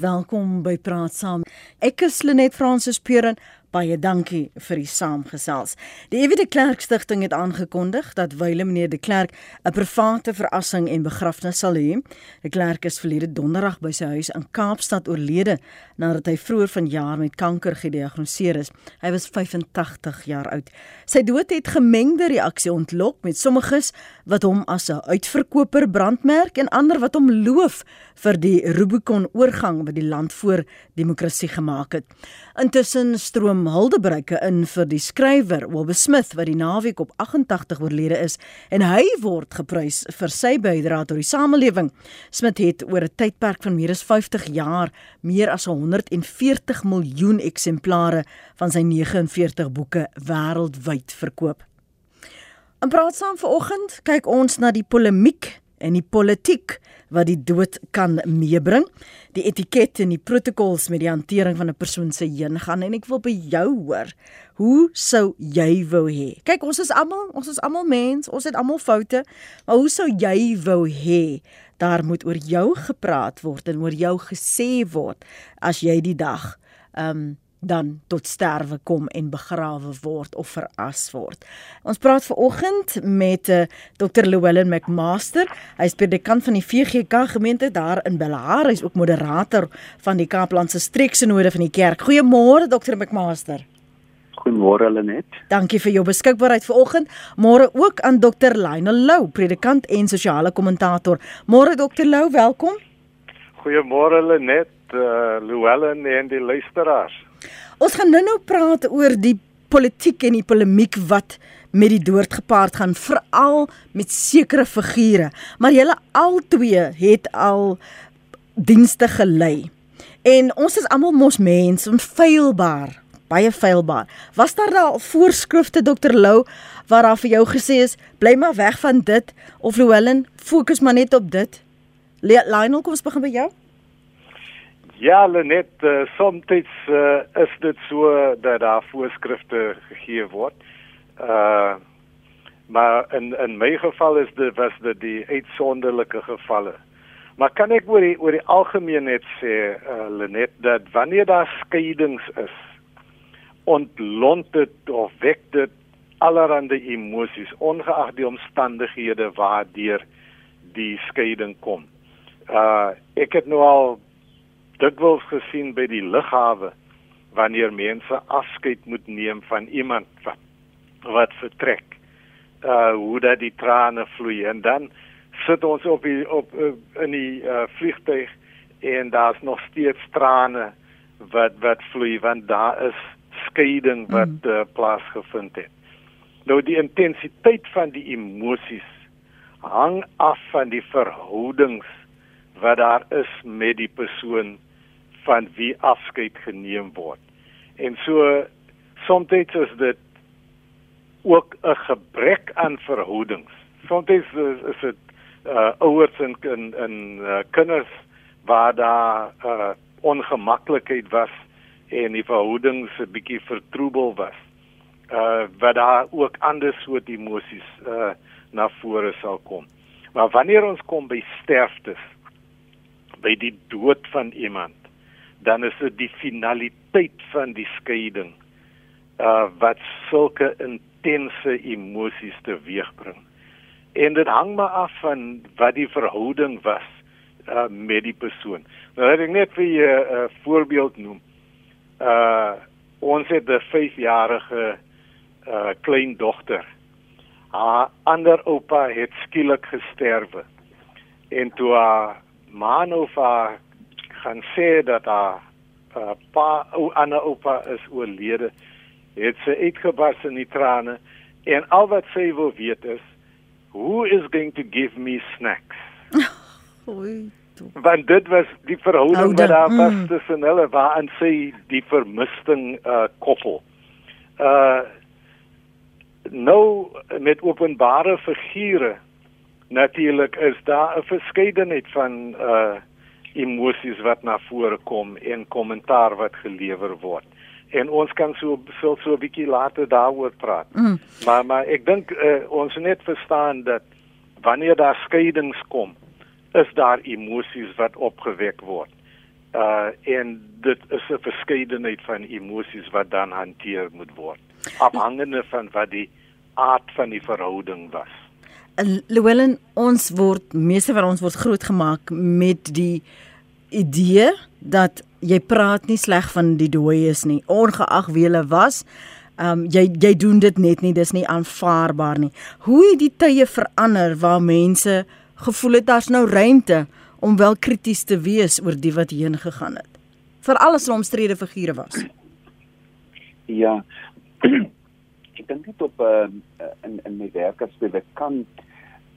Welkom by Praat Saam. Ek is Lenet Fransis Puren. Baie dankie vir die saamgesels. Die Ewie de Klerk Stichting het aangekondig dat wyle meneer de Klerk 'n private verassing en begrafnis sal hê. De Klerk is verlede donderdag by sy huis in Kaapstad oorlede nadat hy vroeër vanjaar met kanker gediagnoseer is. Hy was 85 jaar oud. Sy dood het gemengde reaksie ontlok met sommiges wat hom as 'n uitverkoper brandmerk en ander wat hom loof vir die Rubicon oorgang wat die land voor demokrasie gemaak het. Intussen stroom huldeblyke in vir die skrywer Wilbur Smith wat die naweek op 88 oorlede is en hy word geprys vir sy bydrae tot die samelewing. Smith het oor 'n tydperk van meer as 50 jaar meer as 140 miljoen eksemplare van sy 49 boeke wêreldwyd verkoop. In praat saam vanoggend kyk ons na die polemiek en die politiek wat die dood kan meebring, die etiket en die protokols met die hantering van 'n persoon se heengaan en ek wil by jou hoor, hoe sou jy wou hê? Kyk, ons is almal, ons is almal mens, ons het almal foute, maar hoe sou jy wou hê daar moet oor jou gepraat word en oor jou gesê word as jy die dag ehm um, dan tot sterwe kom en begrawe word of veras word. Ons praat ver oggend met uh, eh, Dr. Llewellyn McMaster. Hy is predikant van die VGK gemeente daar in Bellahar. Hy is ook moderator van die Kaaplandse streeksinode van die kerk. Goeiemôre Dr. McMaster. Goeiemôre Lenet. Dankie vir jou beskikbaarheid ver oggend. Môre ook aan Dr. Lionel Lou, predikant en sosiale kommentator. Môre Dr. Lou, welkom. Goeiemôre Lenet, uh, Llewellyn en die luisteraars. Ons gaan nou-nou praat oor die politiek en die polemiek wat met die dood gepaard gaan, veral met sekere figure, maar julle albei het al dienste gelei. En ons is almal mos mense, onfeilbaar, baie feilbaar. Was daar daal voorskrifte Dr Lou waar daar vir jou gesê is, bly maar weg van dit of Llewellyn, fokus maar net op dit. Lionel, kom ons begin by jou. Ja, Lenet, uh, soms uh, is dit so dat daar voorskrifte gegee word. Uh maar in in my geval is dit was dit die uitsonderlike gevalle. Maar kan ek oor die oor die algemeen net sê uh Lenet dat wanneer daar skeidings is ontlont dit of wek dit allerlei emosies ongeag die omstandighede waardeur die skeiding kom. Uh ek het nou al dikwels gesien by die lughawe wanneer mense afskeid moet neem van iemand wat wat vertrek. Uh hoe dat die trane vloei en dan sit ons op die op uh, in die uh, vliegtuig en daar's nog steeds trane wat wat vloei want daar is skeiding wat mm. uh, plaasgevind het. Nou die intensiteit van die emosies hang af van die verhoudings wat daar is met die persoon van wie afskeid geneem word. En so soms is dit ook 'n gebrek aan verhoudings. Soms is, is dit uh ouers en en, en uh, kinders waar daar uh ongemaklikheid was en die verhoudings 'n bietjie vertroebel was. Uh wat daar ook ander soort emosies uh na vore sal kom. Maar wanneer ons kom by sterftes, by die dood van iemand dan is dit die finaliteit van die skeiding uh wat sulke intense emosies teweegbring. En dit hang maar af van wat die verhouding was uh met die persoon. Nou ek net vir 'n uh, voorbeeld noem. Uh ons het 'n 5-jarige uh klein dogter. Haar ander oupa het skielik gesterwe. En toe haar ma nou vir gaan sê dat haar uh, pa ou Anna oupa is oorlede, het sy uitgebars in die trane en al wat sy wou weet is who is going to give me snacks? Oei. Want dit was die verhouding wat daar was mm. tussen hulle waarin sy die vermisting uh koppel. Uh nou met openbare figure natuurlik is daar 'n verskeidenheid van uh emosies wat na vore kom en kommentaar wat gelewer word. En ons kan so so so 'n bietjie later daaroor praat. Mm. Maar maar ek dink uh, ons net verstaan dat wanneer daar skeidings kom, is daar emosies wat opgewek word. Uh en dit is 'n verskeidenheid van emosies wat dan hanteer moet word. Afhangende van wat die aard van die verhouding was. Llewellyn, ons word meeste van ons word grootgemaak met die idee dat jy praat nie sleg van die dooies nie, ongeag wie hulle was. Ehm um, jy jy doen dit net nie, dis nie aanvaarbaar nie. Hoe het die tye verander waar mense gevoel het daar's nou ruimte om wel krities te wees oor die wat heen gegaan het? Vir alles wat omstrede figure was. Ja. ek dink dit op uh, in in my werk as kan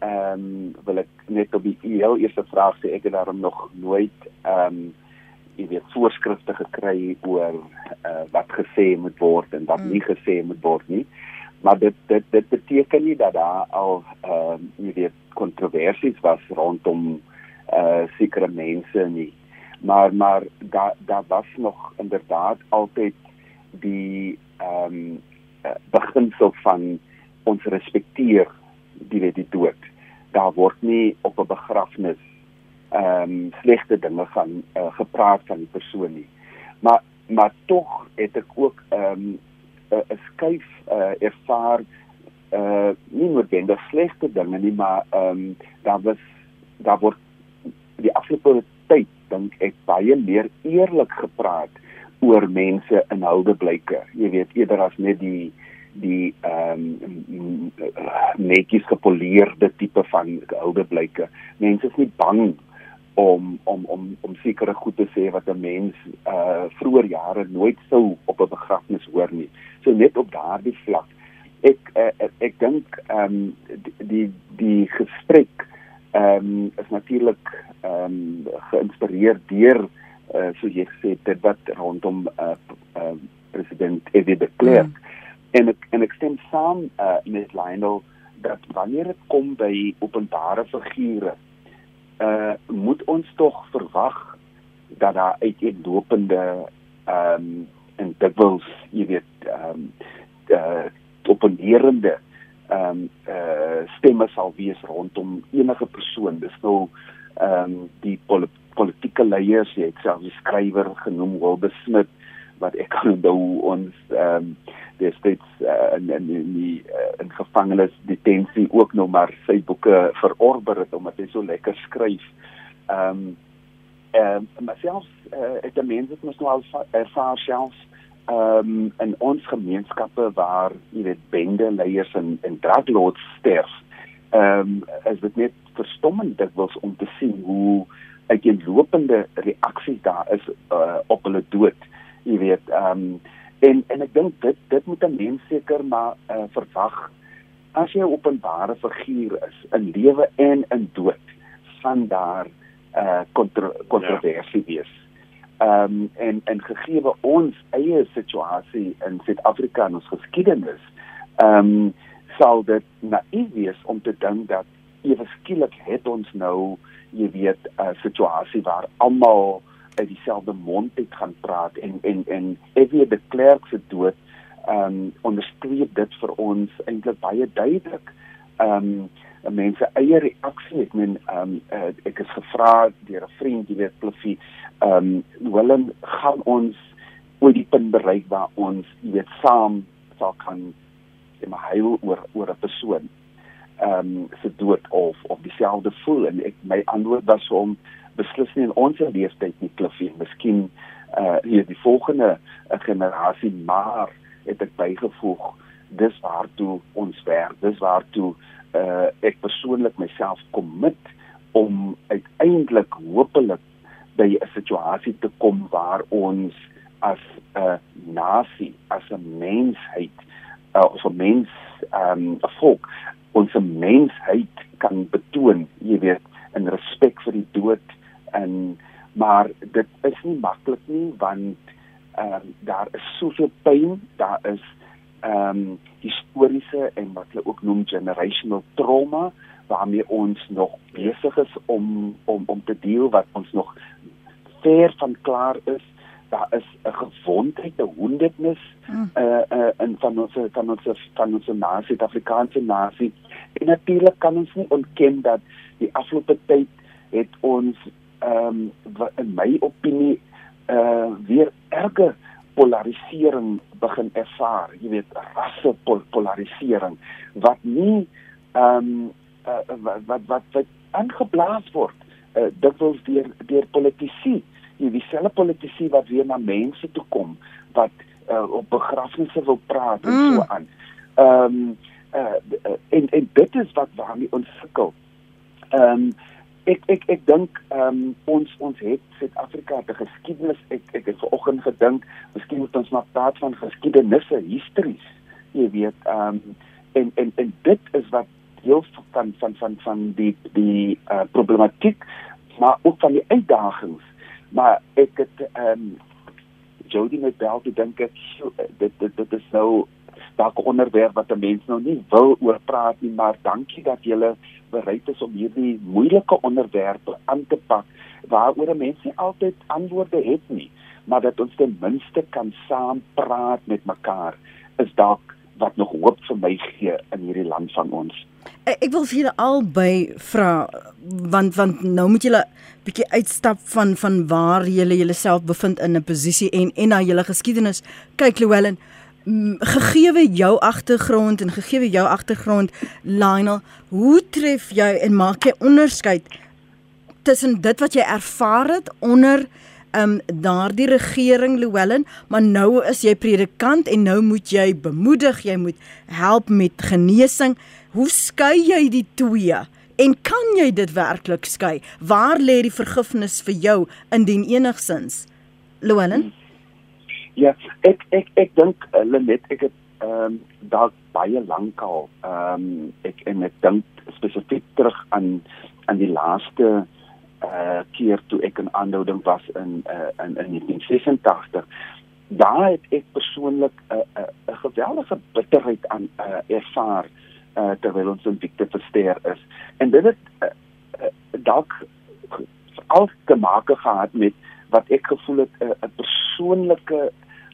ehm um, wil ek net op die heel eerste vraag sê ek het daarom nog nooit ehm um, jy weet voorskrifte gekry oor uh, wat gesê moet word en wat mm. nie gesê moet word nie. Maar dit dit dit beteken nie dat daar al ehm um, jy weet kontroversies was rondom eh uh, sekere mense nie. Maar maar daar daar was nog inderdaad altyd die ehm um, beginsel van ons respekteer die weet die dood. Daar word nie op 'n begrafnis ehm um, slegte dinge gaan uh, gepraat van die persoon nie. Maar maar tog het ek ook ehm um, 'n skuif uh, ervaar uh nie noodwendig slegte dinge nie, maar ehm um, daar was daar word die afgelope tyd dink ek baie meer eerlik gepraat oor mense inhoude blyke. Jy weet eerder as net die die ehm um, netjies gepoleerde tipe van oude blyke. Mense is nie bang om om om om sekere goed te sê wat 'n mens uh vroeër jare nooit sou op 'n begrafnis hoor nie. So net op daardie vlak. Ek uh, ek, ek dink ehm um, die die gesprek ehm um, is natuurlik ehm um, geïnspireer deur uh so jy gesê dit wat rondom uh, uh president Eddie de Klerk mm. En ek, en ek stem saam uh met Lionel dat wanneer dit kom by openbare figure uh moet ons tog verwag dat daar uiteenlopende ehm um, en dikwels jy weet ehm um, uh opponerende ehm um, uh stemme sal wees rondom enige persoon. Dis nou ehm um, die pol politieke leiers jy het self die skrywer genoem Wilbur Smith wat ek kan onthou ons ehm um, dis dit uh, in in die uh, in gevangenes detensie ook nog maar sy boeke verorber het omdat hy so lekker skryf. Ehm um, ehm um, myself uh, ek dink mense moet nou al ervaar self ehm um, in ons gemeenskappe waar jy weet bende leiers en en draglords sterf. Ehm um, is dit net verstommend dikwels om te sien hoe uiteenlopende reaksies daar is uh, op hulle dood jy weet ehm um, en en ek dink dit dit moet 'n mens seker maar uh, verwag as jy 'n openbare figuur is in lewe en in dood van daar eh uh, kontro kontroversie ja. wees. Ehm um, en en gegee ons eie situasie in Suid-Afrika en ons geskiedenis ehm um, sal dit naïef wees om te dink dat ewe skielik het ons nou jy weet 'n situasie waar almal uit dieselfde mond uit gaan praat en en en Evie de Klerk se dood ehm um, onderstreep dit vir ons eintlik baie duidelik. Ehm um, mense eie reaksie ek meen ehm um, uh, ek is gevra deur 'n vriend jy weet Pluffy ehm um, Willem gaan ons ooit die punt bereik waar ons jy weet saam sal kan sê maar huil oor oor 'n persoon ehm um, se dood of of dieselfde voel en ek my antwoord was om beslis nie in ons leeftyd nie kliffie miskien uh hier die volgende uh, generasie maar het ek bygevoeg dis waartoe ons werk dis waartoe uh ek persoonlik myself kommit om uiteindelik hopelik by 'n situasie te kom waar ons as 'n nasie as 'n mensheid uh, as 'n mens um 'n volk ons mensheid kan betoon jy weet in respek vir die dood en maar dit is nie maklik nie want ehm um, daar is soveel pyn, daar is ehm um, historiese en wat hulle ook noem generational trauma waarmee ons nog besig is om om om te deel wat ons nog ver van klaar is daar is 'n gewondheid, 'n woundedness hmm. uh uh in van ons van ons van ons nasie, Suid-Afrikaanse nasie. En natuurlik kan ons nie ontken dat die afgelope tyd het ons ehm um, in my opinie uh weer erger polarisering begin ervaar, jy weet, rasse pol polarisering wat nie ehm um, uh, wat wat wat, wat aangeblaas word uh, dikwels deur deur politici jy dieselfde politici wat weer na mense toe kom wat uh, op begrafnisse wil praat en mm. so aan. Ehm um, uh, en en dit is wat waarmee ons sukkel. Ehm um, ek ek ek dink ehm um, ons ons het Suid-Afrika te geskiedenis ek ek het vanoggend gedink miskien moet ons maar praat van geskiedenisse histories jy weet ehm um, en en en dit is wat deel van van van van die die uh, problematiek maar ook van die uitdagings. Maar ek het ehm um, Jody met bel te dink ek dit dit dit is nou dalk 'n onderwerp wat 'n mens nou nie wil oor praat nie maar dankie dat jy bereid is om hierdie moeilike onderwerpe aan te pak waaroor mense nie altyd antwoorde het nie maar dat ons ten minste kan saam praat met mekaar is dalk wat nog hoop vir my gee in hierdie land van ons. Ek wil vir julle albei vra want want nou moet julle bietjie uitstap van van waar julle julleself bevind in 'n posisie en en na julle geskiedenis kyk Llewellyn gegeewe jou agtergrond en gegeewe jou agtergrond Lionel hoe tref jy en maak jy onderskeid tussen dit wat jy ervaar het onder um daardie regering Llewellyn, maar nou is jy predikant en nou moet jy bemoedig, jy moet help met genesing. Hoe skei jy die twee? En kan jy dit werklik skei? Waar lê die vergifnis vir jou indien enigsins? Llewellyn? Ja, ek ek ek dink uh, Lenet ek het ehm um, dalk baie lank al ehm um, ek en ek dink spesifiek terug aan aan die laaste uh keer toe ek in aanhouding was in uh in, in 1986 daar het ek persoonlik 'n uh, 'n uh, 'n geweldige bitterheid aan uh ervaar uh terwyl ons in dikte versteer is. En dit het uh, uh, dalk al te maak gehad met wat ek gevoel het 'n uh, persoonlike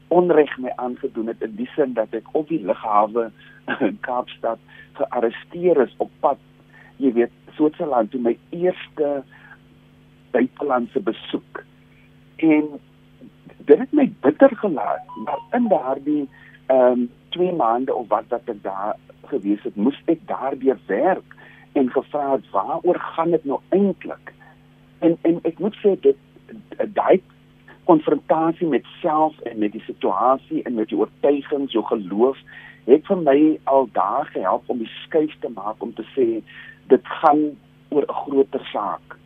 onreg my aangedoen het in die sin dat ek op die lughawe in Kaapstad gearresteer is op pad jy weet Switserland toe my eerste buitelandse besoek. En dit het my bitter gelaat, maar in daardie ehm um, 2 maande of wat wat ek daar gewees het, moes ek daardeur werk en gevra het waaroor gaan dit nou eintlik? En en ek moet sê dit daai konfrontasie met self en met die situasie en met die oortuigings, jou geloof het vir my al daar gehelp om die skuif te maak om te sê dit gaan oor 'n groter saak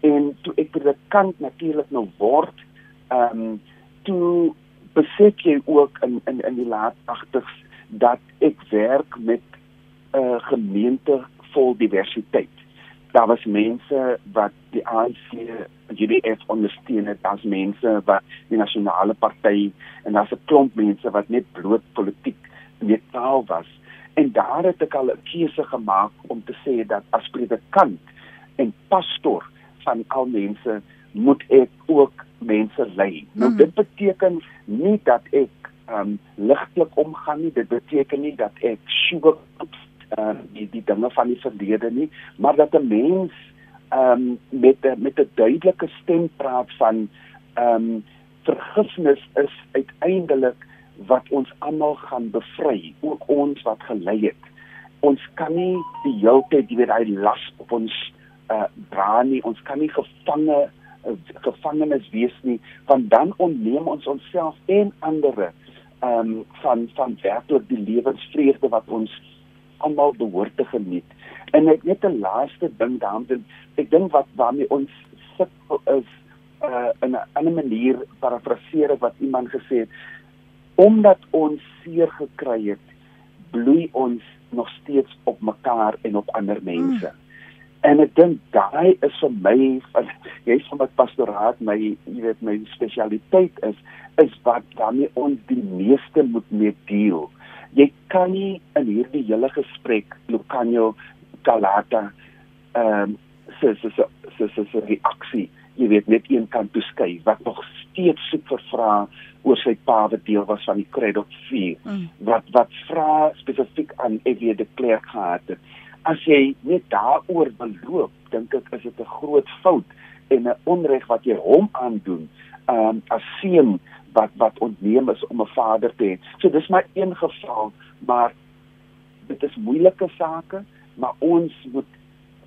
en toe ek predikant natuurlik nou word ehm um, toe besef jy ook in in in die laat 80s dat ek werk met 'n uh, gemeente vol diversiteit. Daar was mense wat die ANC GDF ondersteun het, daar's mense wat die nasionale party en daar's 'n klomp mense wat net bloot politiek neutraal was. En daar het ek al 'n keuse gemaak om te sê dat as predikant en pastoor van al mense moet ek ook mense lei. Nou mm -hmm. dit beteken nie dat ek um ligtelik omgaan nie. Dit beteken nie dat ek sugar uh die die dinge van die verlede nie, maar dat 'n mens um met met 'n duidelike stem praat van um vergifnis is uiteindelik wat ons almal gaan bevry, ook ons wat gelei het. Ons kan nie die hele tyd die weer hy las op ons uh dra nie ons kan nie gevange uh, gevangenes wees nie want dan onneem ons onsself en ander um van van werklik die lewensvreugde wat ons almal behoort te geniet en net net 'n laaste ding daarin ek dink wat waarmee ons sit is uh in 'n ander manier parafraseer wat iemand gesê het omdat ons seer gekry het bloei ons nog steeds op mekaar en op ander mense mm. En ek dink daai is vir my jy's van wat pastoraat my jy weet my spesialiteit is is wat daarmee ons die meeste moet mee deel. Jy kan nie in hierdie hele gesprek Lucanio Galata ehm um, so so so so so reaksie jy weet net een kant toeskei wat nog steeds soek vir vra oor sy pa wat deel was van die Credo 4 mm. wat wat vra spesifiek aan Evie de Klerk gehad het as jy net daaroor beloop, dink ek is dit 'n groot fout en 'n onreg wat jy hom aandoen um, as seun wat wat ontneem is om 'n vader te hê. So dis maar een geval, maar dit is moeilike sake, maar ons moet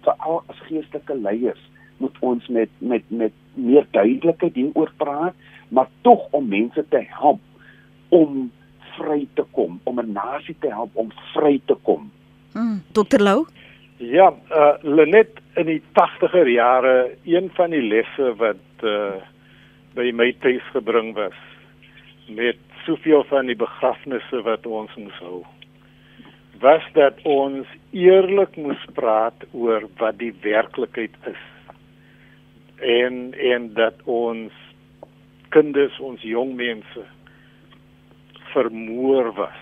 veral as geestelike leiers moet ons met met met meer duidelikheid hieroor praat, maar tog om mense te help om vry te kom, om 'n nasie te help om vry te kom. Hmm, Dr Lou? Ja, uh Lenet in die 80er jare, een van die lesse wat uh by my tuis gebring was met soveel van die begrafnisse wat ons moes hou was dat ons eerlik moes praat oor wat die werklikheid is en en dat ons kinders ons jong mense vermoor was.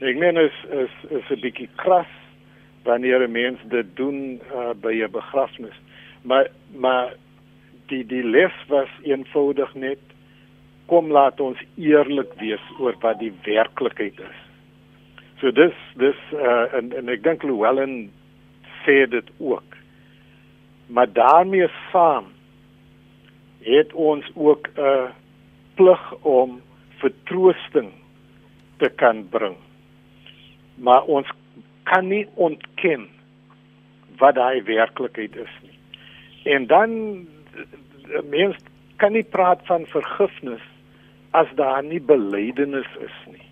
Ek meen is is is 'n bietjie kras wanneer 'n mens dit doen uh, by 'n begrafnis. Maar maar die die les was eenvoudig net kom laat ons eerlik wees oor wat die werklikheid is. So dis dis uh, en en ek dink Llewellyn sê dit ook. Maar daarmee saam het ons ook 'n uh, plig om vertroosting te kan bring. Maar ons kan nie ontken wat daai werklikheid is nie. En dan mens kan nie praat van vergifnis as daar nie belydenis is nie.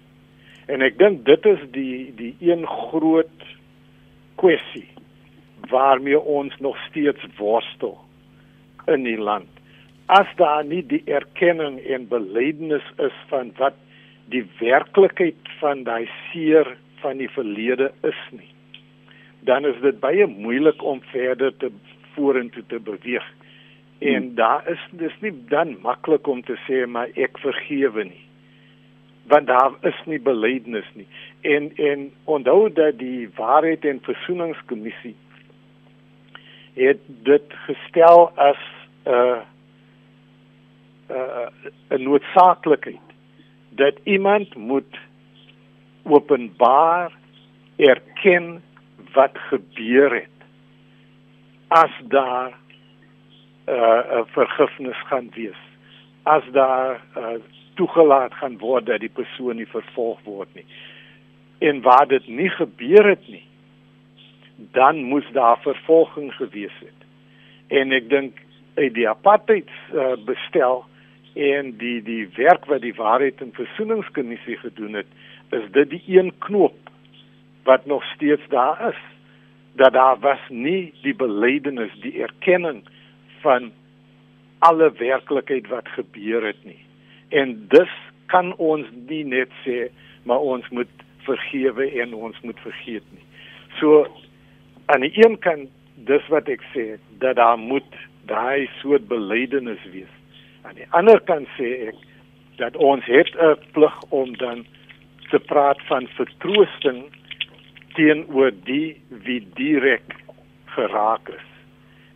En ek dink dit is die die een groot kwessie waarmee ons nog steeds worstel in die land as daar nie die erkenning en belydenis is van wat die werklikheid van daai seer van die verlede is nie dan is dit baie moeilik om verder te vorentoe te beweeg en hmm. daar is dis nie dan maklik om te sê maar ek vergewe nie want daar is nie belydenis nie en en onthou dat die waarheid en versoeningskommissie het dit gestel as 'n uh, uh, 'n noodsaaklikheid dat iemand moet openbaar erken wat gebeur het as daar uh, vergifnis gaan wees. As daar uh, toegelaat gaan word dat die persoon nie vervolg word nie. En waar dit nie gebeur het nie dan moes daar vervolging gewees het. En ek dink uit die apartheid uh, bestel en die die werk wat die waarheid en versoeningskommissie gedoen het is dit die een knoop wat nog steeds daar is. Dat daar was nie die belydenis die erkenning van alle werklikheid wat gebeur het nie. En dus kan ons nie net sê maar ons moet vergewe en ons moet vergeet nie. So aan die een kant dis wat ek sê dat daar moet daai soort belydenis wees. Aan die ander kant sê ek dat ons het 'n plig om dan te praat van vertroosting teenoor die wie direk geraak is.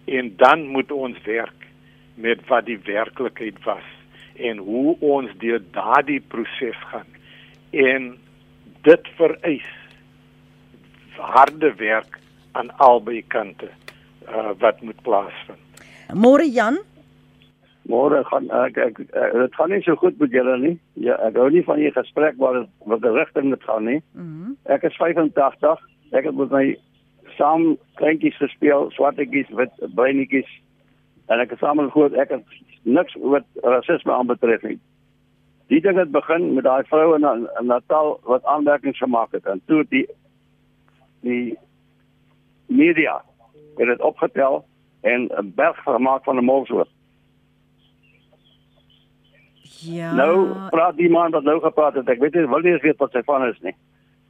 En dan moet ons werk met wat die werklikheid was en hoe ons deur daardie proses gaan. En dit vereis harde werk aan albei kante uh, wat moet plaasvind. Môre Jan, Môre gaan ek ek dit gaan nie so goed met julle nie. Ja, ek hou nie van die gesprek waar wat die rigting moet gaan nie. Mm ek is 85. Ek het met my saam kleintjies gespeel, swartetjies, wit bruinetjies. En ek het saam gehoor ek het niks wat rasisme aanbetref nie. Die ding het begin met daai vrou in, in Natal wat aanmerkings gemaak het en toe die die media het dit opgetel en 'n berg gemaak van 'n molsoort. Ja. Nou praat die man wat nou gepraat het, ek weet nie wil nie eens weet wat sy van is nie.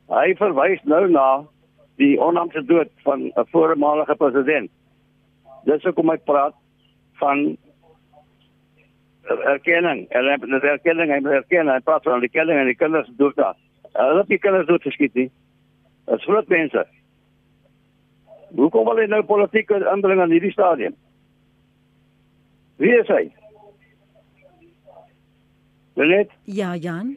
Hy verwys nou na die onnaamse dood van 'n voormalige president. Dis hoekom hy praat van erkenning. En hy het erkenning, hy erken, hy praat van die erkenning en die kinders dood daar. Hulle het die kinders dood geskiet nie. Dit is groot mense. Hoe kom hulle nou politieke aandring aan hierdie stadium? Wie is hy? Net? Ja, Jan.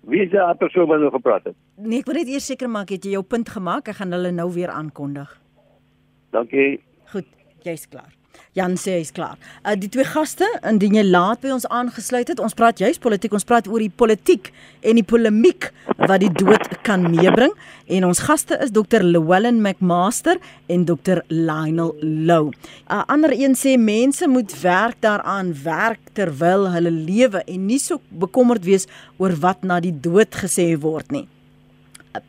Wie is daai persoon wat nou gepraat het? Nee, ek wil net eers seker maak het jy jou punt gemaak. Ek gaan hulle nou weer aankondig. Dankie. Goed, jy's klaar. Jan sê hy's klaar. Uh die twee gaste, indien jy laat by ons aangesluit het, ons praat juis politiek, ons praat oor die politiek en die polemiek wat die dood kan meebring en ons gaste is Dr. Llewellyn McMaster en Dr. Lionel Lou. 'n uh, Ander een sê mense moet werk daaraan, werk terwyl hulle lewe en nie so bekommerd wees oor wat na die dood gesê word nie.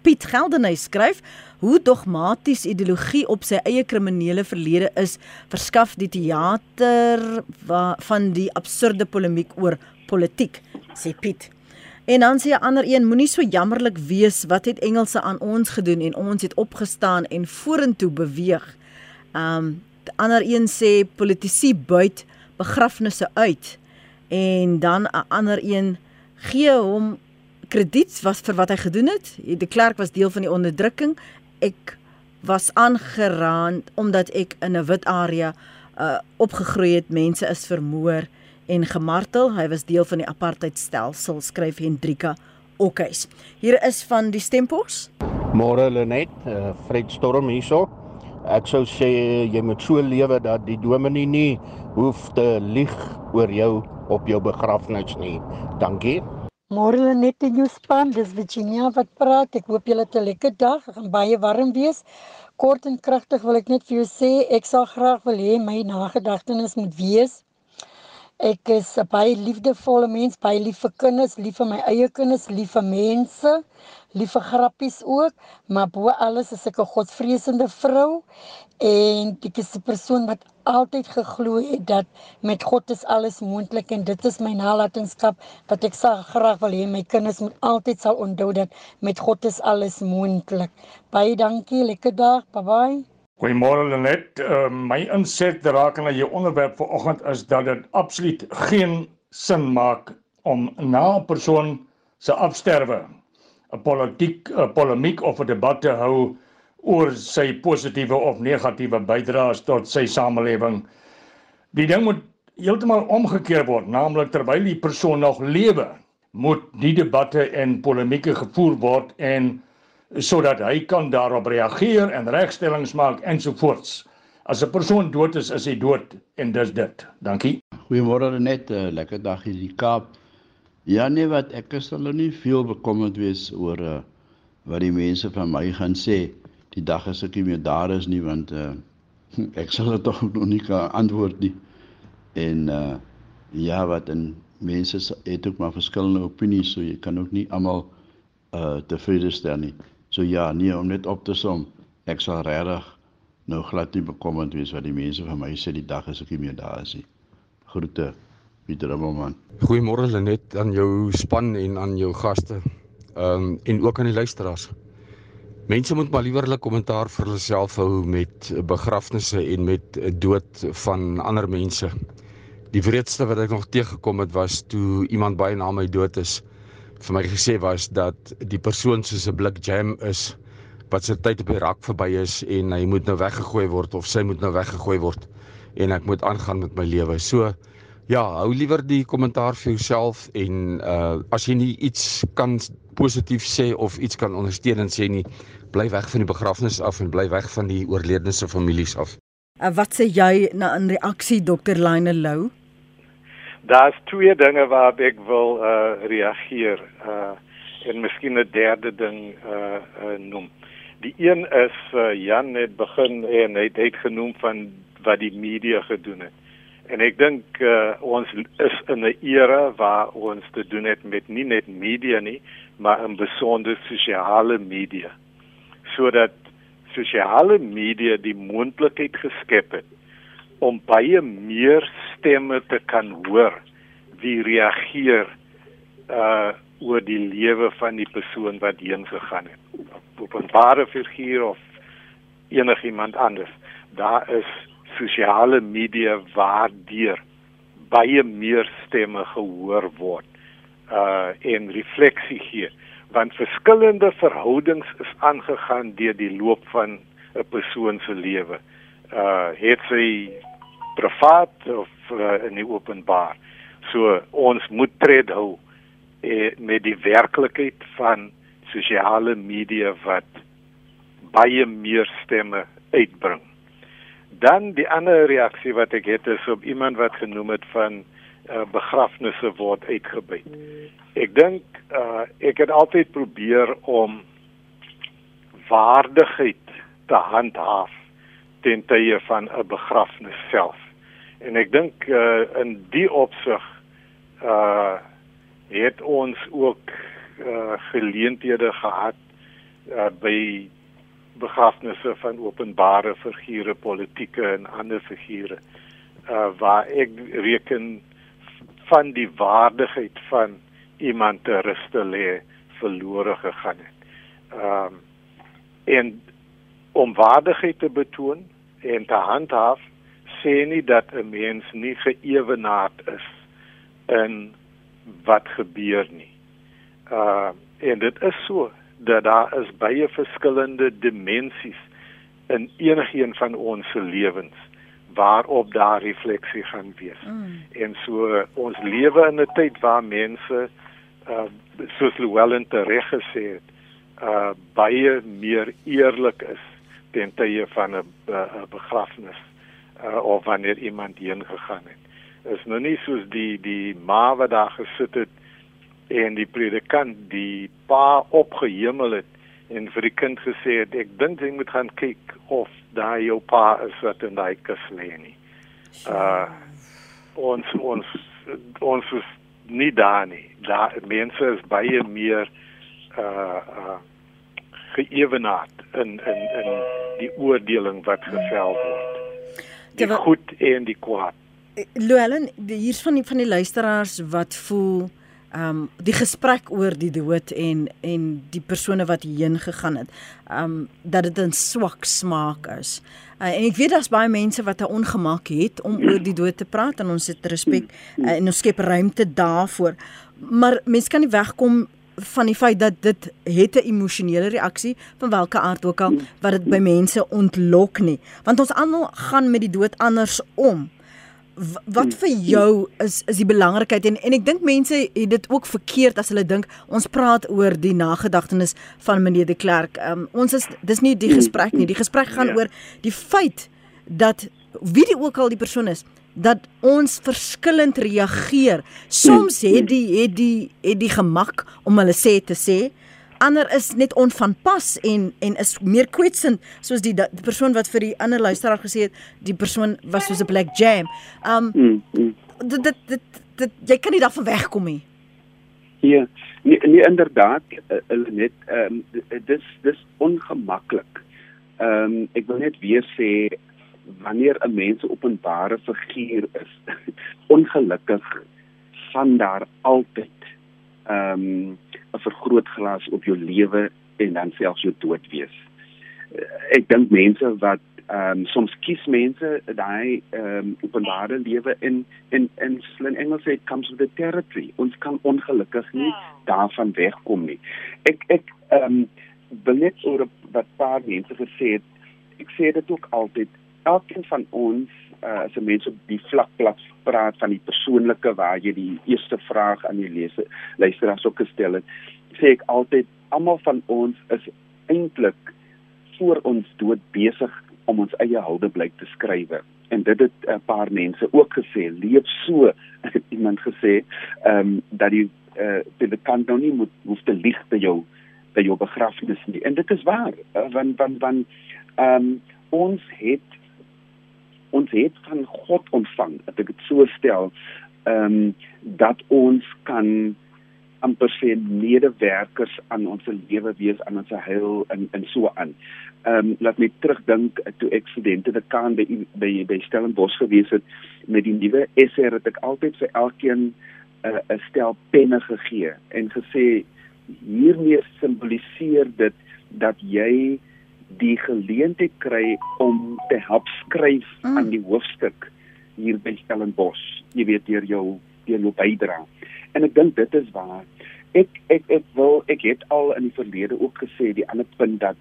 Piet Geldenhuy skryf hoe dogmaties ideologie op sy eie kriminele verlede is, verskaf die teater van die absurde polemiek oor politiek, sê Piet. En dan sê 'n ander een, moenie so jammerlik wees wat het Engelse aan ons gedoen en ons het opgestaan en vorentoe beweeg. Um ander een sê politici buit begrafnisse uit. En dan 'n ander een gee hom krediet was vir wat hy gedoen het. Die klerk was deel van die onderdrukking ek was aangeraan omdat ek in 'n wit area uh opgegroei het. Mense is vermoor en gemartel. Hy was deel van die apartheidstelsel, skryf Hendrika Okhuis. Hier is van die stempos. Môre Lenet, uh, Fred Storm hierso. Ek sou sê jy moet so lewe dat die dominee nie hoef te lieg oor jou op jou begrafnis nie. Dankie. Môre net in jou span, dis Virginia wat praat. Ek hoop julle het 'n lekker dag. Dit gaan baie warm wees. Kort en kragtig wil ek net vir jou sê, ek sal graag wil hê my nagedagtenis moet wees. Ek is 'n baie liefdevolle mens, baie lief vir kinders, lief vir my eie kinders, lief vir mense, lief vir grappies ook, maar bo alles is ek 'n godvreesende vrou en ek is 'n persoon wat altyd geglo het dat met God is alles moontlik en dit is my nalatenskap wat ek sal graag wil hê my kinders moet altyd sal onthou dat met God is alles moontlik. Baie dankie, lekker dag. Bye bye. Goeiemôre Lenet. Uh, my inset rakende jou onderwerp vanoggend is dat dit absoluut geen sin maak om na 'n persoon se afsterwe 'n politiek 'n polemiek of 'n debat te hou oor sy positiewe of negatiewe bydraes tot sy samelewing. Die ding moet heeltemal omgekeer word, naamlik terwyl die persoon nog lewe, moet die debatte en polemieke gevoer word en sodat hy kan daarop reageer en regstellings maak ensovoorts. As 'n persoon dood is, is hy dood en dis dit. Dankie. Goeiemôre net 'n uh, lekker dag hier in die Kaap. Ja nee wat ek is hulle nie veel bekommerd wees oor uh, wat die mense van my gaan sê die dag as ek nie meer daar is nie want uh, ek sal dit tog nog nie kan antwoord nie. En uh ja, wat en mense het ook maar verskillende opinies, so jy kan ook nie almal uh tevrede stel nie. So ja, nee, om net op te som, ek sal regtig nou glad nie bekommerd wees wat die mense van my sê die dag as ek nie meer daar is nie. Groete. Pieter Abelman. Goeiemôre Lenet aan jou span en aan jou gaste. Ehm um, en ook aan die luisteraars. Mense moet maar liewer hulle kommentaar vir hulself hou met begrafnisse en met dood van ander mense. Die wreedste wat ek nog teëgekom het was toe iemand baie na my dood is vir my gesê was dat die persoon soos 'n blik jam is wat sy tyd op die rak verby is en hy moet nou weggegooi word of sy moet nou weggegooi word en ek moet aangaan met my lewe. So ja, hou liewer die kommentaar vir jouself en uh as jy nie iets kan positief sê of iets kan ondersteun en sê nie bly weg van die begrafnis af en bly weg van die oorledene se families af. En wat sê jy na in reaksie Dr. Line Lou? Daar's twee dinge waarop ek wil uh reageer uh en miskien 'n derde ding uh, uh noem. Die een is uh, Jan het begin en hy het, het genoem van wat die media gedoen het. En ek dink uh, ons is in 'n era waar ons te doen het met nie net media nie, maar 'n besondere sosiale media sodat sosiale media die moontlikheid geskep het om baie meer stemme te kan hoor wie reageer uh oor die lewe van die persoon wat heen gegaan het op 'n ware figuur of enigiemand anders daar is sosiale media waardeur baie meer stemme gehoor word uh en refleksie gee want verskillende verhoudings is aangegaan deur die loop van 'n persoon se lewe. Uh het sy privaat of uh, in die openbaar. So ons moet tred hou eh, met die werklikheid van sosiale media wat baie meer stemme uitbring. Dan die ander reaksie wat ek het is op iemand wat genoem het van uh, begrafnisse word uitgebuit. Ek dink uh, ek het altyd probeer om waardigheid te handhaaf ten tye van 'n begrafnis self. En ek dink uh, in die opsig uh het ons ook uh geleenthede gehad uh, by begrafnisse van openbare figure, politieke en ander figure uh waar ek reken van die waardigheid van iemand te ruste lê verlore gegaan het. Ehm um, en om waardigheid te betoon en te handhaaf sê nie dat 'n mens nie geëwenaard is in wat gebeur nie. Uh en dit is so dat daar is baie verskillende dimensies in enigiemand van ons se lewens waarop daar refleksie gaan wees. Mm. En so ons lewe in 'n tyd waar mense uh soos Llewellyn reg gesê het, uh baie meer eerlik is ten tye van 'n begrafnis uh, of wanneer iemand heen gegaan het. Is nou nie soos die die ma wat daar gesit het en die predikant die pa opgehemel het en vir die kind gesê het ek dink jy moet gaan kyk of daai jou pa is wat in daai kus lê nie. Uh ons ons ons is nie daar nie. Daar mense is baie meer uh uh geëwenaard in in in die oordeling wat gevel word. Die Terwijl, goed en die kwaad. Llewellyn, hier's van die van die luisteraars wat voel ehm um, die gesprek oor die dood en en die persone wat heen gegaan het. Ehm um, dat dit 'n swak smaak is. Uh, en ek weet daar's baie mense wat 'n ongemak het om oor die dood te praat en ons het respek uh, en ons skep ruimte daarvoor. Maar mense kan nie wegkom van die feit dat dit het 'n emosionele reaksie van watter aard ook al wat dit by mense ontlok nie. Want ons almal gaan met die dood anders om. Wat vir jou is is die belangrikheid? En en ek dink mense het dit ook verkeerd as hulle dink ons praat oor die nagedagtenis van meneer de Klerk. Um, ons is dis nie die gesprek nie. Die gesprek gaan ja. oor die feit dat wie die ook al die persoon is dat ons verskillend reageer. Soms het die het die het die gemak om hulle sê te sê. Ander is net onvanpas en en is meer kwetsend soos die, die persoon wat vir die ander luisteraar gesê het die persoon was soos 'n black jam. Um dit dit dit, dit jy kan nie daarvan wegkom nie. Ja, nee, nee inderdaad, hulle uh, net ehm um, dis dis ongemaklik. Ehm um, ek wil net weer sê wanneer 'n mens 'n openbare figuur is, ongelukkig van daar altyd ehm um, 'n vergrootglas op jou lewe en dan selfs jou dood wees. Uh, ek dink mense wat ehm um, soms kies mense daai ehm um, openbare lewe in in in slim Engels sê it comes with the territory. Ons kan ongelukkig nie ja. daarvan wegkom nie. Ek ek ehm um, wil net oor wat paar mense gesê het. Ek sê dit ook altyd elkeen van ons uh, as 'n mens op die vlak plat praat van die persoonlike waar jy die eerste vraag aan die leser luisteraars ook gestel het sê ek altyd almal van ons is eintlik voor ons dood besig om ons eie huldeblyk te skrywe. En dit het 'n paar mense ook gesê leef so het iemand gesê ehm um, dat die uh, dit kan nou nie moet hoef te lieg by jou by jou begrafnis nie. En dit is waar uh, want want want ehm um, ons het ons het van God ontvang, dat ek dit so stel, ehm um, dat ons kan amper sê medewerkers aan ons lewe wees aan ons heil en en so aan. Ehm um, laat my terugdink toe ek studente te kan by by by Stellenbosch gewees het met die nuwe SR het ek altyd vir elkeen eh, 'n uh, stel penne gegee en gesê hiermee simboliseer dit dat jy die geleentheid kry om te help skryf mm. aan die hoofstuk hier by Stellenbosch, jy weet deur jou deur jou bydra. En ek dink dit is waar. Ek ek ek wil ek het al in die verlede ook gesê die ander punt dat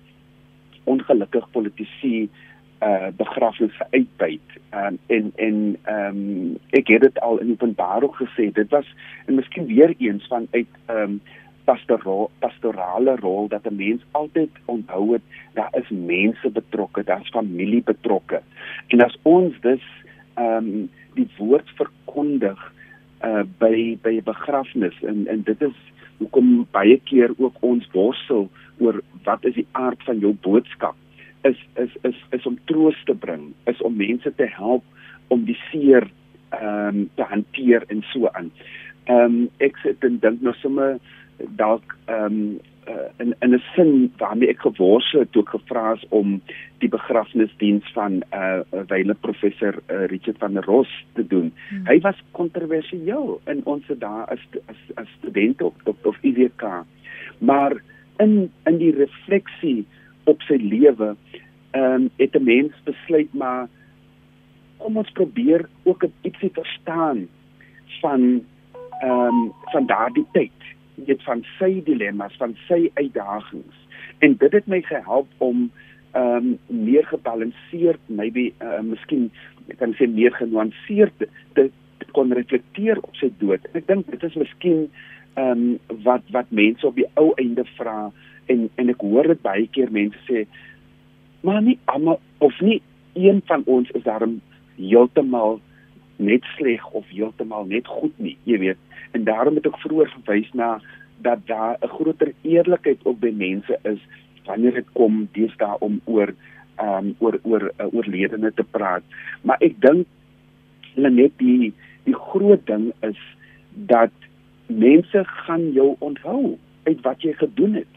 ongelukkig politici uh begrafnisse uitbuit um, en en ehm um, ek het dit al in openbaar ook gesê dit was en miskien weer eens van uit ehm um, pastorale pastorale rol dat 'n mens altyd onthou het daar is mense betrokke, daar's familie betrokke. En as ons dus ehm um, die woord verkondig uh by by 'n begrafnis en en dit is hoekom baie keer ook ons worstel oor wat is die aard van jou boodskap is is is is om troos te bring, is om mense te help om die seer ehm um, te hanteer en so aan. Ehm um, ek sit en dink nou sommer dalk ehm um, uh, in in 'n sin waarmee ek geworstel het toe ek gevra is om die begrafnisdiens van uh wyle professor uh, Richard van der Ros te doen. Hmm. Hy was kontroversieel in ons dae as as as student op op of IWK. Maar in in die refleksie op sy lewe ehm um, het 'n mens besluit maar kom ons probeer ook 'n ietsie verstaan van ehm um, van daardie tyd weet van sy dilemma's van sy uitdagings en dit het my gehelp om ehm um, meer gebalanseerd maybe uh, miskien kan sê meer genuanceerd te, te, te kon reflekteer op sy dood ek dink dit is miskien ehm um, wat wat mense op die ou einde vra en en ek hoor dit baie keer mense sê maar nie almal of nie een van ons is daarom heeltemal net sleg of heeltemal net goed nie, jy weet. En daarom het ek vroeër verwys na dat daar 'n groter eerlikheid op by mense is wanneer dit kom deesdae om oor ehm um, oor oor uh, oorledene te praat. Maar ek dink net die die groot ding is dat mense gaan jou onthou uit wat jy gedoen het.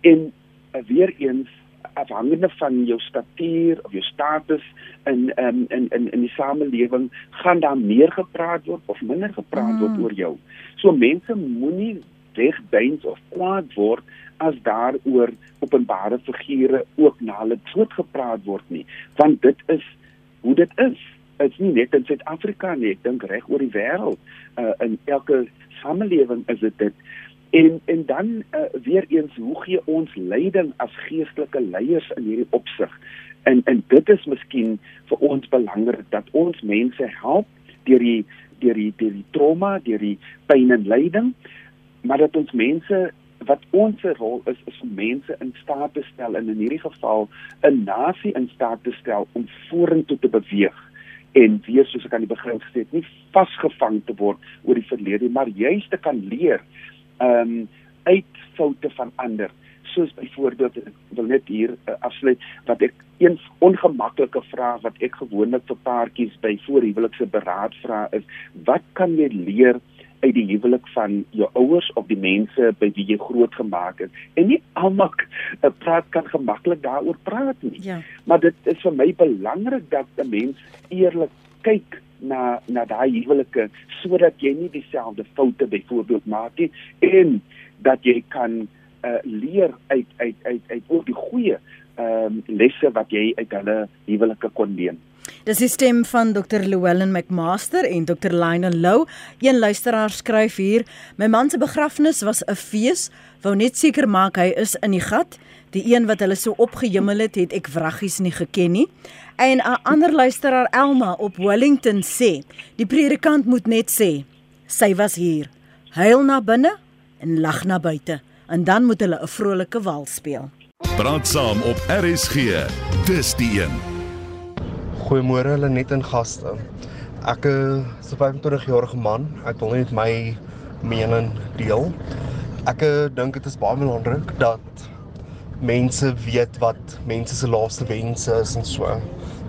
En uh, weer eens afhangende van jou statuur of jou status in um, in in in die samelewing gaan daar meer gepraat word of minder gepraat mm. word oor jou. So mense moenie wegdeins of kwaad word as daaroor openbare figure ook na hulle dood gepraat word nie, want dit is hoe dit is. Dit is nie net in Suid-Afrika nie, ek dink reg oor die wêreld. Uh, in elke samelewing is dit dit. En en dan uh, weer eens hoe gee ons leiding as geestelike leiers in hierdie opsig? En en dit is miskien vir ons belangrik dat ons mense help deur die deur die deur die trauma, deur die pyn en lyding, maar dat ons mense wat ons rol is is om mense in staat te stel en in hierdie geval 'n nasie in staat te stel om vorentoe te beweeg en weer soos ek aan die begin gesê het, nie vasgevang te word oor die verlede, maar juist te kan leer ehm um, uit foute van ander. Soos byvoorbeeld ek wil net hier uh, afsluit wat ek een ongemaklike vraag wat ek gewoonlik vir paartjies by voorhuwelikse beraad vra is wat kan jy leer uit die huwelik van jou ouers of die mense by wie jy groot gemaak het en nie almal uh, praat kan gemaklik daaroor praat nie. Ja. maar dit is vir my belangrik dat 'n mens eerlik kyk na na daai huwelike sodat jy nie dieselfde foute byvoorbeeld maak nie en dat jy kan uh, leer uit uit uit uit oor die goeie ehm um, lesse wat jy uit hulle huwelike kon neem. Dis die stem van Dr. Llewellyn McMaster en Dr. Lionel Lou. Een luisteraar skryf hier: My man se begrafnis was 'n fees, wou net seker maak hy is in die gat. Die een wat hulle so opgehemel het, het ek wraggies nie geken nie. En 'n ander luisteraar Elma op Wellington sê, die predikant moet net sê, sy was hier. Huil na binne en lag na buite en dan moet hulle 'n vrolike wal speel. Praat saam op RSG. Dis die een. Goeiemôre hulle net in gaste. Ek is 'n 25 jarige man. Ek wil net my mening deel. Ek dink dit is baie belangrik dat mense weet wat mense se laaste wense is en so.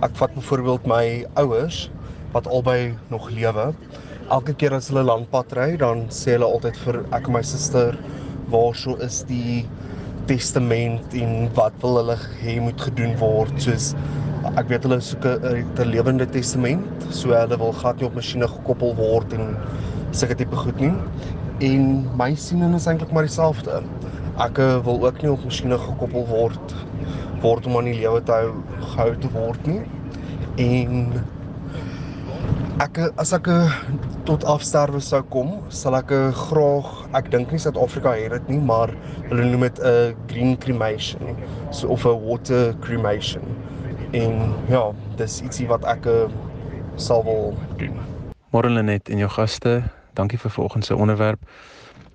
Ek vat byvoorbeeld my ouers wat albei nog lewe. Elke keer as hulle landpad ry, dan sê hulle altyd vir ek en my suster waar so is die testament en wat wil hulle hê moet gedoen word soos ek weet hulle soek 'n lewende testament so hulle wil gat nie op masjiene gekoppel word en sulke tipe goed nie en my siening is eintlik maar dieselfde ek eh, wil ook nie op masjiene gekoppel word word om aan die lewe te hou gehou te word nie. En ek eh, as ek eh, tot afsterwe sou kom sal ek graag ek dink nie Suid-Afrika het dit nie maar hulle noem dit 'n green cremation so of 'n water cremation. En ja dis ietsie wat ek sal wil doen. Môre Lenet en jou gaste dankie vir vanoggend se onderwerp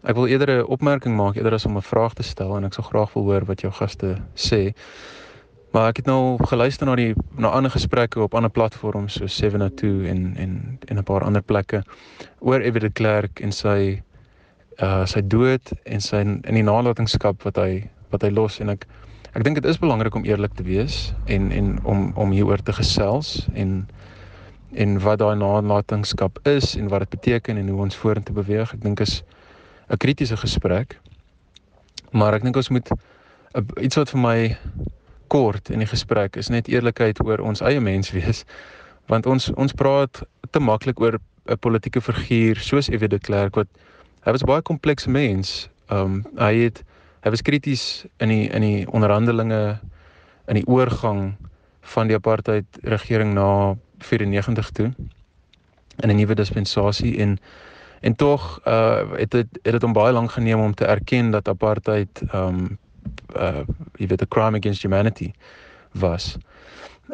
Ek wil eerder 'n opmerking maak eerder as om 'n vraag te stel en ek sou graag wil hoor wat jou gaste sê. Maar ek het nou geluister na die na ander gesprekke op ander platforms so 702 en en en 'n paar ander plekke oor Evie de Klerk en sy uh sy dood en sy in die nalatenskap wat hy wat hy los en ek ek dink dit is belangrik om eerlik te wees en en om om hieroor te gesels en en wat daai nalatenskap is en wat dit beteken en hoe ons vorentoe beweeg. Ek dink is 'n kritiese gesprek. Maar ek dink ons moet iets wat vir my kort in die gesprek is net eerlikheid oor ons eie mens wees want ons ons praat te maklik oor 'n politieke figuur soos Evie de Klerk wat hy was baie komplekse mens. Um hy het hy was krities in die in die onderhandelinge in die oorgang van die apartheid regering na 94 toe in 'n nuwe dispensasie en En tog uh het dit het dit hom baie lank geneem om te erken dat apartheid um uh jy weet 'n crime against humanity was.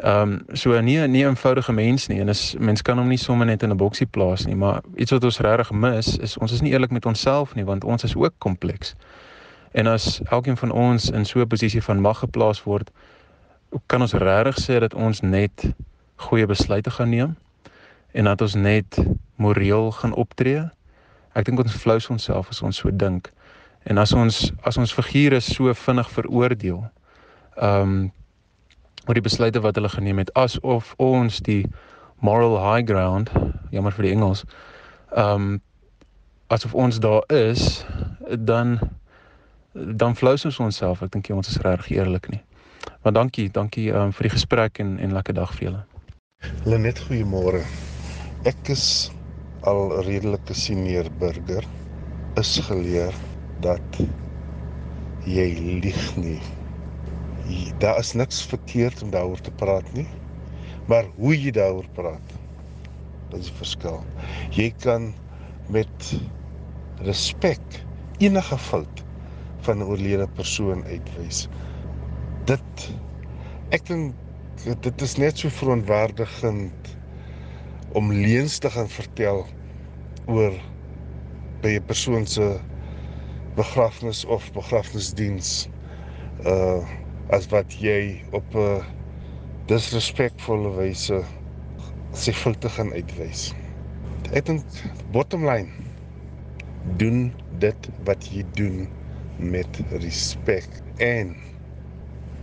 Um so nie nie 'n eenvoudige mens nie en is mens kan hom nie sommer net in 'n boksie plaas nie, maar iets wat ons regtig mis is ons is nie eerlik met onsself nie want ons is ook kompleks. En as elkeen van ons in so 'n posisie van mag geplaas word, kan ons regtig sê dat ons net goeie besluite gaan neem en dat ons net moreel gaan optree? Ek dink ons flous onsself as ons so dink. En as ons as ons figure so vinnig veroordeel, ehm um, oor die besluite wat hulle geneem het asof ons die moral high ground, jammer vir die Engels, ehm um, asof ons daar is, dan dan flous ons onsself. Ek dink jy ons is regtig eerlik nie. Maar dankie, dankie ehm um, vir die gesprek en en lekker dag vir julle. Lenet, goeiemôre. Ek is al redelike senior burger is geleer dat jy lieg nie. Daar is niks verkeerd om daaroor te praat nie. Maar hoe jy daaroor praat, dit is 'n verskil. Jy kan met respek enige fout van 'n oorlede persoon uitwys. Dit ek dink dit is net so verontwaardigend om leuns te gaan vertel oor by 'n persoon se begrafnis of begrafnisdiens uh as wat jy op 'n disrespekvolle wyse sy foute gaan uitwys. Ek dink bottom line doen dit wat jy doen met respek en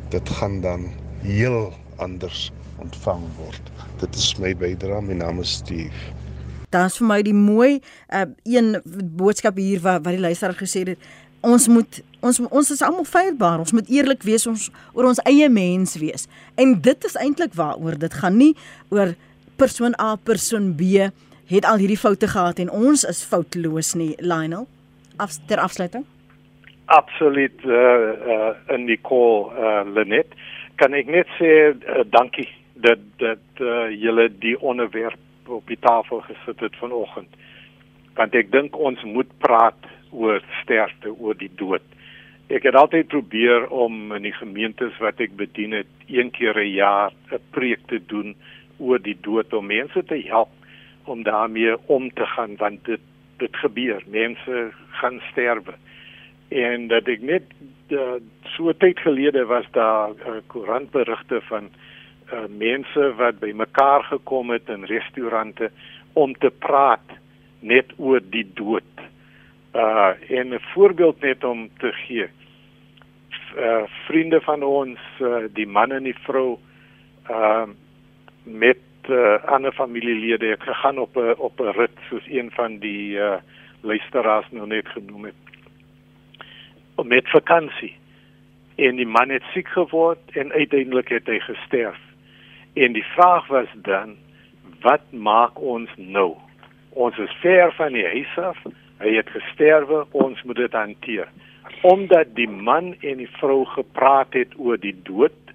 dit gaan dan heel anders ontvang word. Dit is my bydrae. My naam is Steve. Daar's vir my die mooi uh, een boodskap hier wat wat die luisteraar gesê het. Ons moet ons ons is almal feilbaar. Ons moet eerlik wees ons oor ons eie mens wees. En dit is eintlik waaroor dit gaan nie oor persoon A, persoon B het al hierdie foute gehad en ons is foutloos nie, Lionel. Af ter afsluiting. Absoluut uh uh in die call uh Lenet kan ek net sê uh, dankie dat dat uh, julle die onderwerp op die tafel gesit het vanoggend. Want ek dink ons moet praat oor sterfte, oor die dood. Ek het altyd probeer om in die gemeentes wat ek bedien het, een keer 'n jaar 'n preek te doen oor die dood om mense te help om daarmee om te gaan want dit dit gebeur. Mense gaan sterwe. En dat ek net uh, so tyd gelede was daar uh, koerantberigte van mense wat bymekaar gekom het in restaurante om te praat net oor die dood. Uh en 'n voorbeeld net om te gee. Uh vriende van ons, uh, die man en die vrou uh met uh, ander familielede het gegaan op 'n op 'n rit soos een van die uh luisteraars nou net genoem het. Met vakansie. En die man het siek geword en uiteindelik het hy gesterf. En die vraag was dan wat maak ons nou? Ons is ver van die huis af. Hy het gesterwe, ons moet dit hanteer. Omdat die man en die vrou gepraat het oor die dood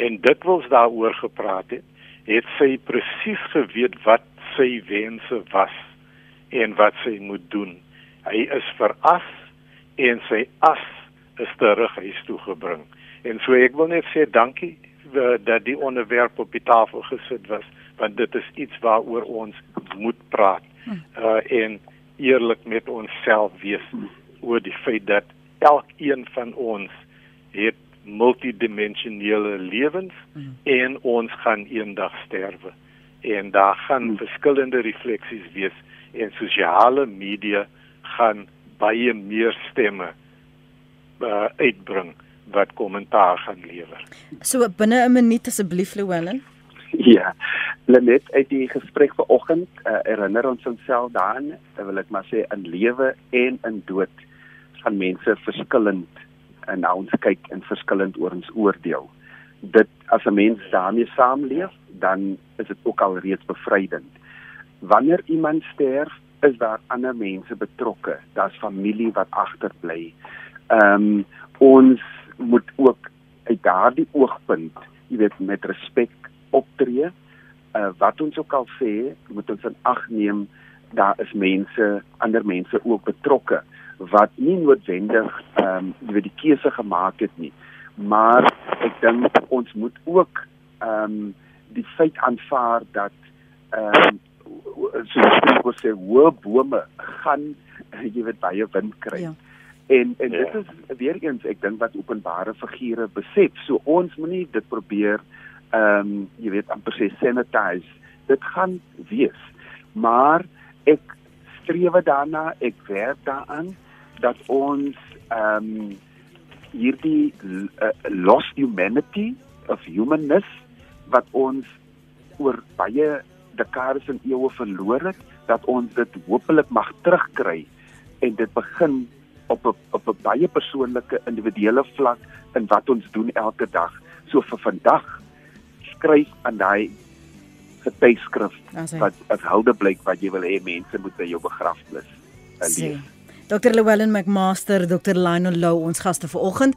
en dit wels daaroor gepraat het, het sy presies geweet wat sy wense was en wat sy moet doen. Hy is veras en sy as is terug huis toe gebring. En so ek wil net sê dankie uh, dat die onderwerp op die tafel gesit was want dit is iets waaroor ons moet praat. Uh en eerlik met onsself wees oor die feit dat elkeen van ons het multidimensionele lewens en ons gaan eendag sterwe. En daar gaan verskillende refleksies wees en sosiale media gaan baie meer stemme uh, uitbring wat kommentaar gaan lewer. So binne 'n minuut asseblief Llewellyn. Ja. Lenet uit die gesprek vanoggend uh, herinner ons onsself daaraan, wil ek maar sê in lewe en in dood gaan mense verskillend en nou ons kyk in verskillend oor ons oordeel. Dit as 'n mens daarmee saamleef, dan is dit ook al reeds bevrydend. Wanneer iemand sterf, is daar ander mense betrokke. Daar's familie wat agterbly. Ehm um, ons moet ook uit daardie oogpunt, jy weet, met respek optree. Uh wat ons ook al sê, moet ons in ag neem daar is mense, ander mense ook betrokke wat nie noodwendig ehm um, jy weet die keuse gemaak het nie. Maar ek dink ons moet ook ehm um, die feit aanvaar dat ehm um, soos ek wou sê, hoë bome gaan jy weet baie wind kry. Ja. En en dit ja. is weer eens ek dink wat openbare figure besef. So ons moenie dit probeer ehm um, jy weet amper sê sanitize. Dit gaan wees. Maar ek streef daarna, ek werk daaraan dat ons ehm um, hierdie uh, lost humanity of humanness wat ons oor baie dekades en eeue verloor het, dat ons dit hopelik mag terugkry en dit begin op 'n op 'n baie persoonlike individuele vlak in wat ons doen elke dag. So vir vandag skryf aan daai getuigskrif wat as helde blyk wat jy wil hê mense moet by jou begrafnis lees. Dr. Llewellyn McMaster, Dr. Lionel Lou, ons gaste vanoggend.